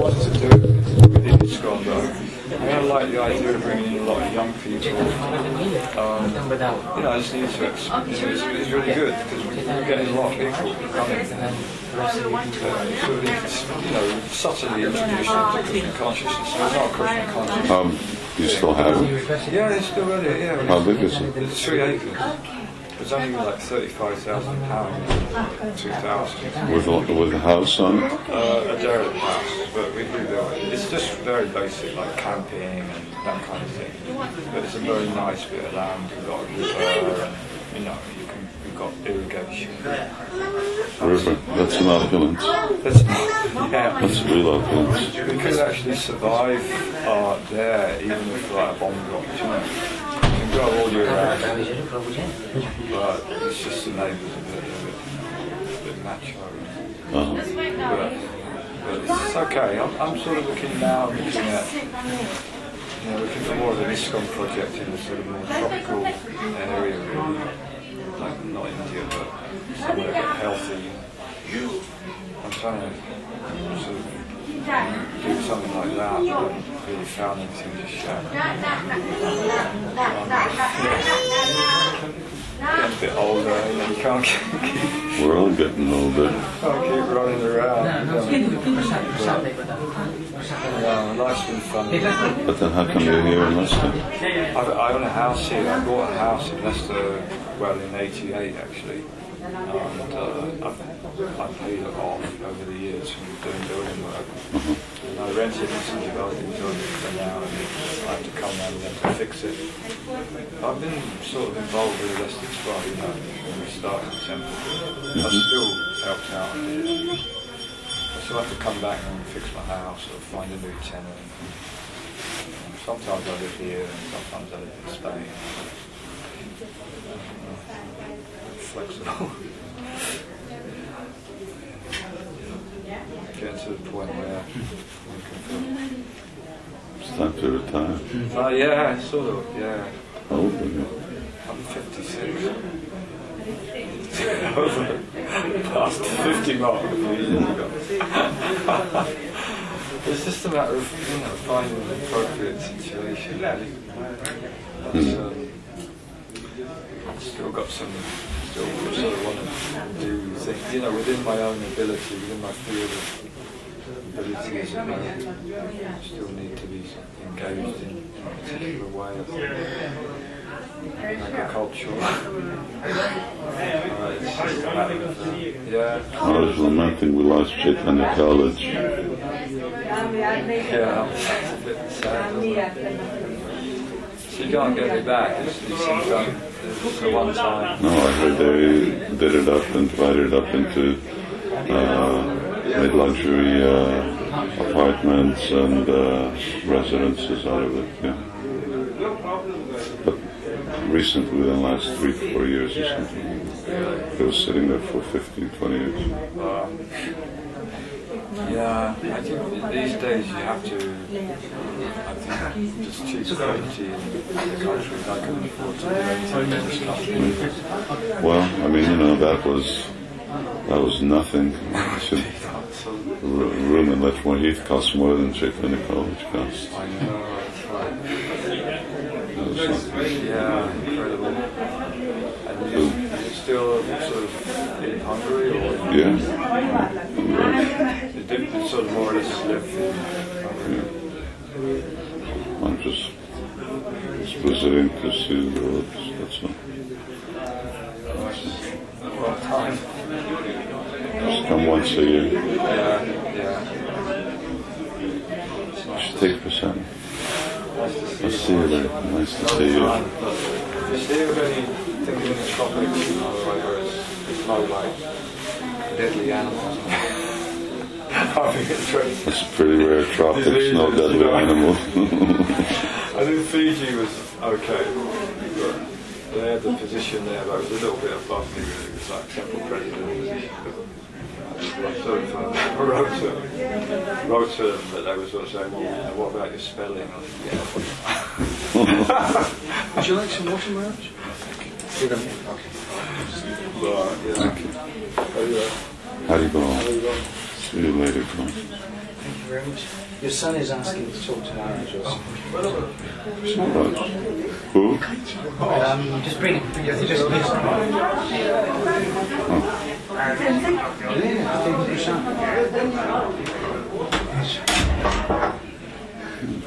wanted to do within ISKCON though. I mean, I like the idea of bringing in a lot of young people. Um, you know, I just need to, you know, it's, it's really good because we're getting a lot of people coming. Uh, you know, subtly introduce them to Krishna consciousness. So it's not Krishna consciousness. Um, you still have it? Yeah, it's still ready. Yeah, How big is it? It's three acres. It's only like thirty-five thousand pounds, two thousand. With, a- with a house on it? Uh, a derelict house, but we do that. It's just very basic, like camping and that kind of thing. But it's a very nice bit of land. We've got a river, and you know, you can, we've got irrigation. River. That's an opulence. It's, yeah, That's real opulence. we could actually survive uh, there, even if like a bomb dropped. You know, you can go all year round, but it's just the neighbours a bit, a bit, a bit macho. Uh-huh. but, but it's okay. I'm, I'm sort of looking now, looking at, you know, looking for more of an ISKCON project in a sort of more tropical area, really. Like, not India, but somewhere a bit healthy. I'm trying to sort of do something like that, but I haven't really found anything just yet. Getting a bit older, you know, you can't keep, We're all getting older. can't keep running around. Yeah, life's been fun. But then how come you're here in Leicester? I, I own a house here. I bought a house in Leicester, well, in '88 actually, and uh, I've, I've paid it off over the years from doing building work. And I rented some developing buildings for now, and I have to come round and to fix it. I've been sort of involved with the Leicester Spa, you know, when we started the temple. I've mm-hmm. still helped out. a bit. I still have to come back and fix my house or find a new tenant. Sometimes I live here and sometimes I live in Spain. Flexible. Get to the point where It's time to retire. Oh yeah, sort of, yeah. How old are you? I'm 56. Past 50 mark a few years ago. it's just a matter of, you know, finding an appropriate situation. really. That's, um, still got some, still sort of want to do things, you know, within my own ability, within my field of abilities, and I still need to be engaged in a particular way of agricultural. It's just a matter uh, yeah, I was lamenting we lost Chaitanya College. yeah, it's a bit sad. isn't? So you can't get me back. These, these things don't. It's the one time. No, I heard they did it up and divided it up into uh, made luxury uh, apartments and uh, residences out of it. Yeah. But recently, within the last three, four years or something, it was sitting there for 15, 20 years. Yeah, I think these days you have to. I think just choose quality in the country. I couldn't afford to do anything in this country. Well, I mean, you know, that was that was nothing. Room in Letchmore Heath costs more than Chaitanya College costs. I know, that's right. Yeah, incredible. And you, still sort of in Hungary, or Yeah. you did sort of more or less live Hungary? I'm just, just visiting to see the roads. That's all. Well, time. Come once a year. Yeah, yeah. It's nice Just to take percent. to see you there. Nice to see you. See of anything in the tropics, you it's, no like deadly animals. It's pretty rare tropics, no deadly animals. I think Fiji was okay. But they had the position there, but it was a little bit above me really. It was like temple president position. But I sort of uh, wrote to them, wrote to them that they were sort of saying, well, you know, what about your spelling? I said, yeah. Would you like some water, Marge? But, yeah. Thank you. Anyway, How do you go? there you go. See you later, Carl. Thank you very much. Your son is asking to talk to Maharaj also. Maharaj. Who? Um, just bring it. You just please. Yeah, I.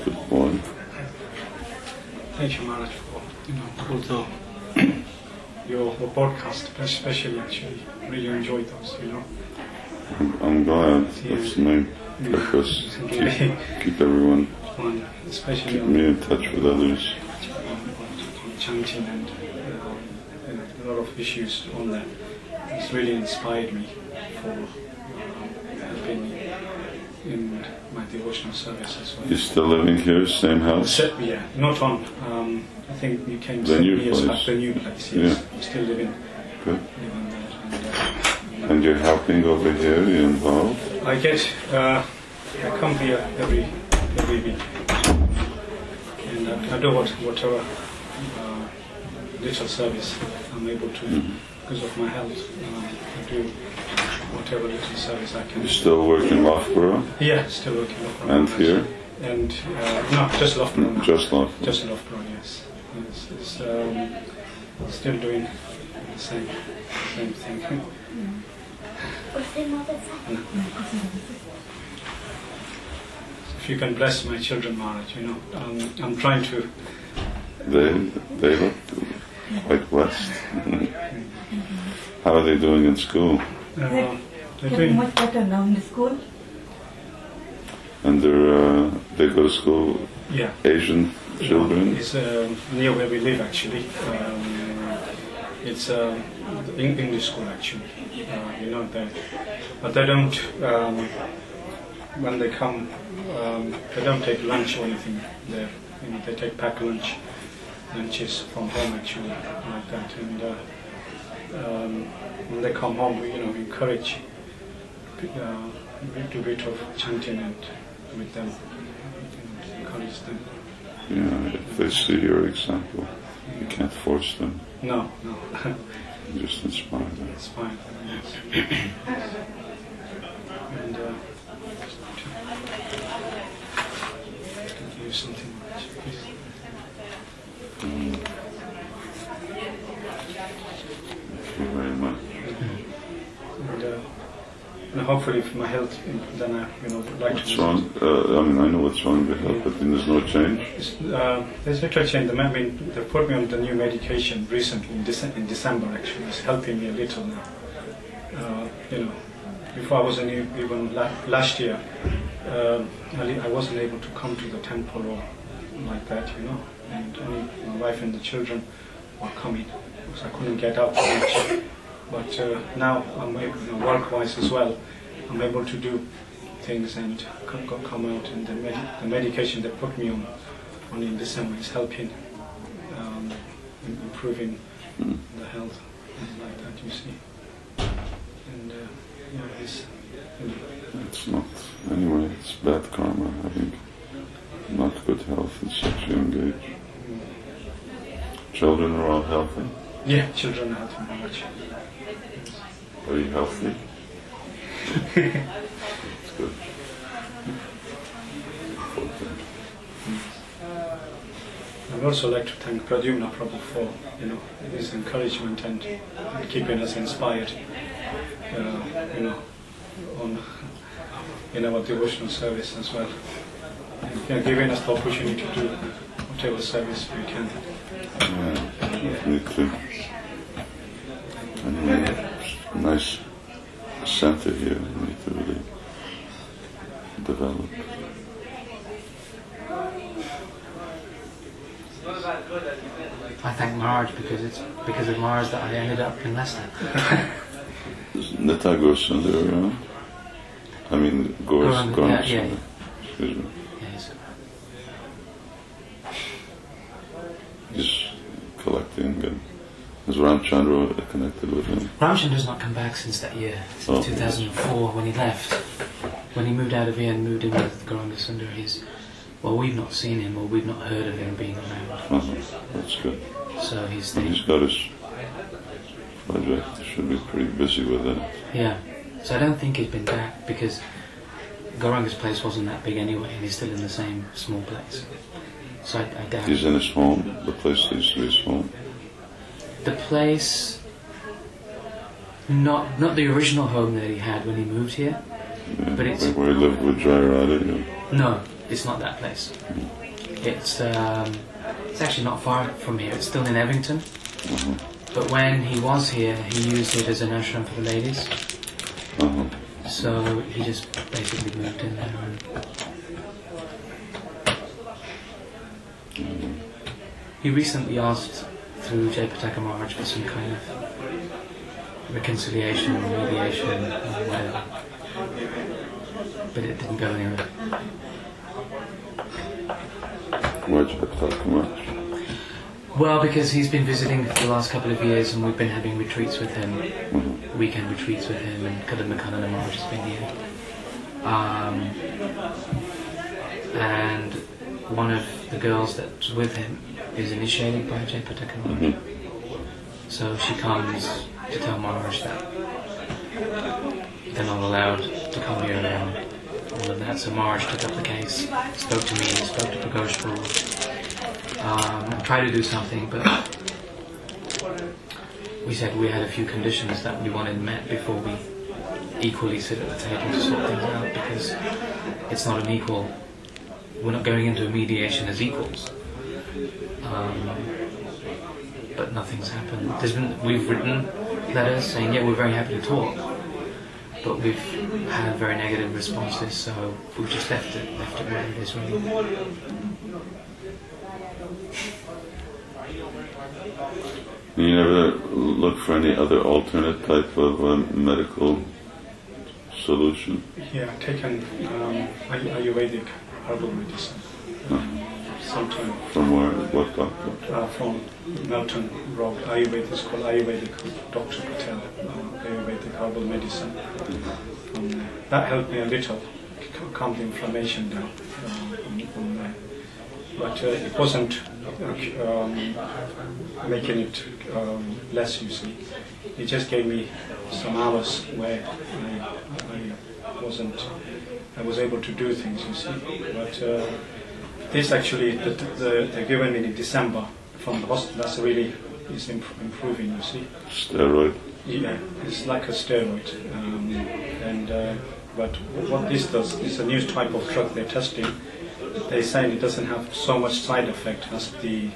Good boy. Thank you, Maharaj, for you know, although your your podcast, especially actually, really enjoyed those. You know, I'm, I'm glad. That's the main purpose. Keep, keep everyone, on especially keep me in touch with others. chanting and uh, a lot of issues on that. It's really inspired me for in my devotional service as well. You still living here, same house? Se- yeah, not on. Um, I think you came The new years place. The new place. Yes, Yeah. I'm still living Good. living there. And, uh, And you're helping over here, you're involved? I get, uh, I come here every every week, and I, I do what, whatever uh, little service I'm able to because of my health. Uh, I do whatever little service I can. You still work in Loughborough? Yeah, still working. on And here? And uh, no, just Loughborough. now. Just Loughborough? Just Loughborough, yes. It's, it's um, still doing the same same thing. If you can bless my children, Maharaj, you know, um, I'm trying to. They, they look quite blessed. How are they doing in school? Uh, they're Getting doing, much better now in the school. And they're, uh, they go to school, yeah. Asian children? It's um, near where we live, actually. Um, it's Eng- English school, actually. Uh, you know that, but they don't. Um, when they come, um, they don't take lunch or anything there. You know, they take packed lunch, lunches from home, actually, like that. And uh, um, when they come home, we, you know, encourage uh, a bit of chanting and with them, and encourage them. Yeah, if they see your example, you can't force them, No, no, just inspire them. it's fine. Yes. and uh, to give you something, please. Thank you very much. And, uh, and hopefully, if my health, then I, you know, like What's to. wrong? Uh, I mean, I know what's wrong with health, but then there's no change. Uh, there's little change. I mean, they put me on the new medication recently in, Dece- in December. Actually, it's helping me a little now. Uh, you know, before I wasn't even la- last year. Um I, wasn't able to come to the temple or like that, you know. And only my wife and the children were coming, because I couldn't get much. But uh, now I'm able, work-wise as well, I'm able to do things and come out. And the, med- the medication they put me on, on in December is helping, um, im- improving the health and like that. You see, and uh, yeah, it's. It's not, anyway, it's bad karma having not good health at such a young age. Children are all healthy. Yeah, children me much. Are you healthy? It's good. I would also like to thank Pradyumna Prabhu for you know his encouragement and keeping us inspired. Uh, you know, on in our devotional service as well, and you know, giving us the opportunity to do whatever service we can. Yeah, Anyway, nice center here. We need to really develop. I thank Maharaj because it's because of Maharaj that I ended up in Leicester. Is Nita Goswami? I mean, Gauranga, Gauranga yeah, yeah. Excuse me. Yes. He's collecting. And is Ramchandra connected with him? Ramchandra has not come back since that year, Oh. since 2004 when he left. When he moved out of here and moved in with Gauranga Sundar, he's well, we've not seen him or we've not heard of him being around. Uh-huh. That's good. So he's And he's got his project. He should be pretty busy with it. yeah. So I don't think he's been back because Gauranga's place wasn't that big anyway, and he's still in the same small place. So I, I doubt He's in his home. The place used to be his home. The place. Not not the original home that he had when he moved here. Yeah, But it's- like where he lived with Jairada. Yeah. No, it's not that place. It's um, it's actually not far from here. It's still in Evington. Uh-huh. But when he was here, he used it as an ashram for the ladies. Uh-huh. So he just basically moved in there. And he recently asked through Jayapataka Maharaj for some kind of reconciliation or mediation or whatever. But it didn't go anywhere. Why'd you talk? Well, because he's been visiting for the last couple of years and we've been having retreats with him, Mhm. weekend retreats with him, and Kadamba Kanana Maharaj has been here. Um, and one of the girls that's with him is initiated by Jayapataka Maharaj. Mhm. So she comes to tell Maharaj that they're not allowed to come here now. all of that. So Maharaj took up the case, spoke to me, spoke to Pragosh um, and tried to do something, but we said we had a few conditions that we wanted met before we equally sit at the table to sort things out because it's not an equal. We're not going into a mediation as equals. Um, but nothing's happened. There's been we've written letters saying yeah we're very happy to talk, but we've had very negative responses, so we've just left it left it where it is really. You never look for any other alternate type of um, medical solution? Yeah, I've taken um, Herbal medicine. Sometime From where? What doctor? uh, from Melton Road, Ayurvedic, it's called Ayurvedic, Dr. Patel, uh, Ayurvedic herbal medicine. Um, that helped me a little, calm the inflammation down. Um, on there. But uh, it wasn't um, making it um, less, you see. It just gave me some hours where I, I wasn't, I was able to do things, you see. But uh, this actually, the, the, they given me in December from the hospital, that's really is imp- improving, you see. Steroid? Yeah, it's like a steroid. Um, and uh, but what this does is a new type of drug they're testing. They say it doesn't have so much side effect as the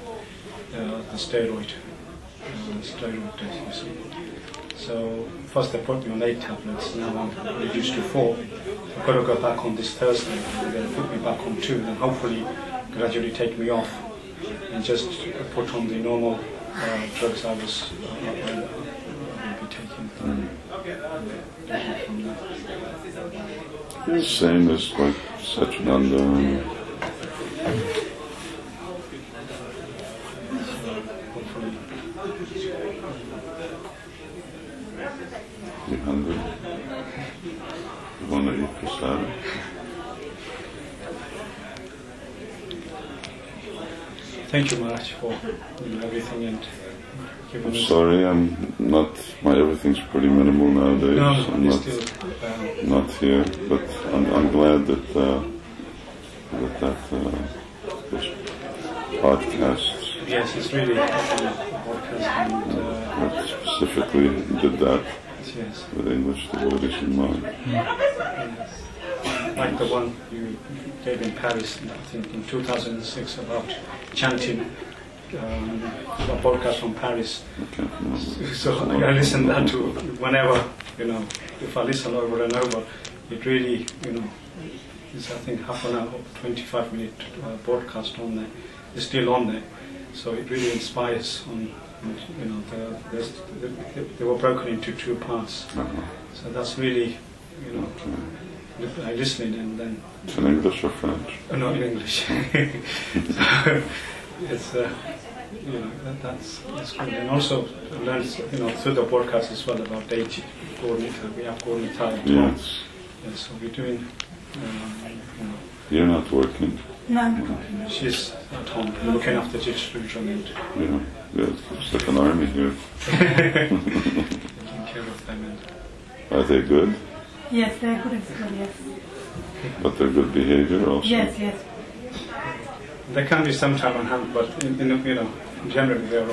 uh, the steroid. Uh, steroid does, you see. So first they put me on eight tablets. Now I'm reduced to four. I've got to go back on this Thursday. They're going to put me back on two, and hopefully gradually take me off and just put on the normal uh, drugs I was uh, will be taking. From there. Same as like Satchidananda and Hopefully, you hungry? You want to eat prasada? thank you, Maharaj, for everything and I'm sorry, I'm not, my everything's pretty minimal nowadays. No, I'm not, still. Um, not here, but I'm, I'm glad that, uh, that, that, uh, this podcast yes, it's really podcast and uh, specifically did that yes, with English devotees in mind. yes. Like the one you gave in Paris, I think in 2006 about chanting. Um, a podcast from Paris. I can't remember. So I listen that to whenever, you know, if I listen over and over, it really, you know, it's I think half an hour, 25 minute uh, broadcast on there. It's still on there, so it really inspires. On, you know, the, they were broken into two parts, Uh-huh. so that's really, you know, I listened and then It's in English or French? uh, not in English. so it's, uh, you know, that, that's, that's good. And also learn, you know, through the podcast as well about Deji, Gaura Nitai. We have Gaura Nitai at home. Yes. Yeah, so we're doing, um, you know, You're not working, No. she's at home looking after the children and you know. Yes, it's like an army here. taking care of them. And Are they good? Yes, they're good at school, yes. but they're good behavior also. Yes, yes. There can be some time on hand, but in, in, you know, generally they are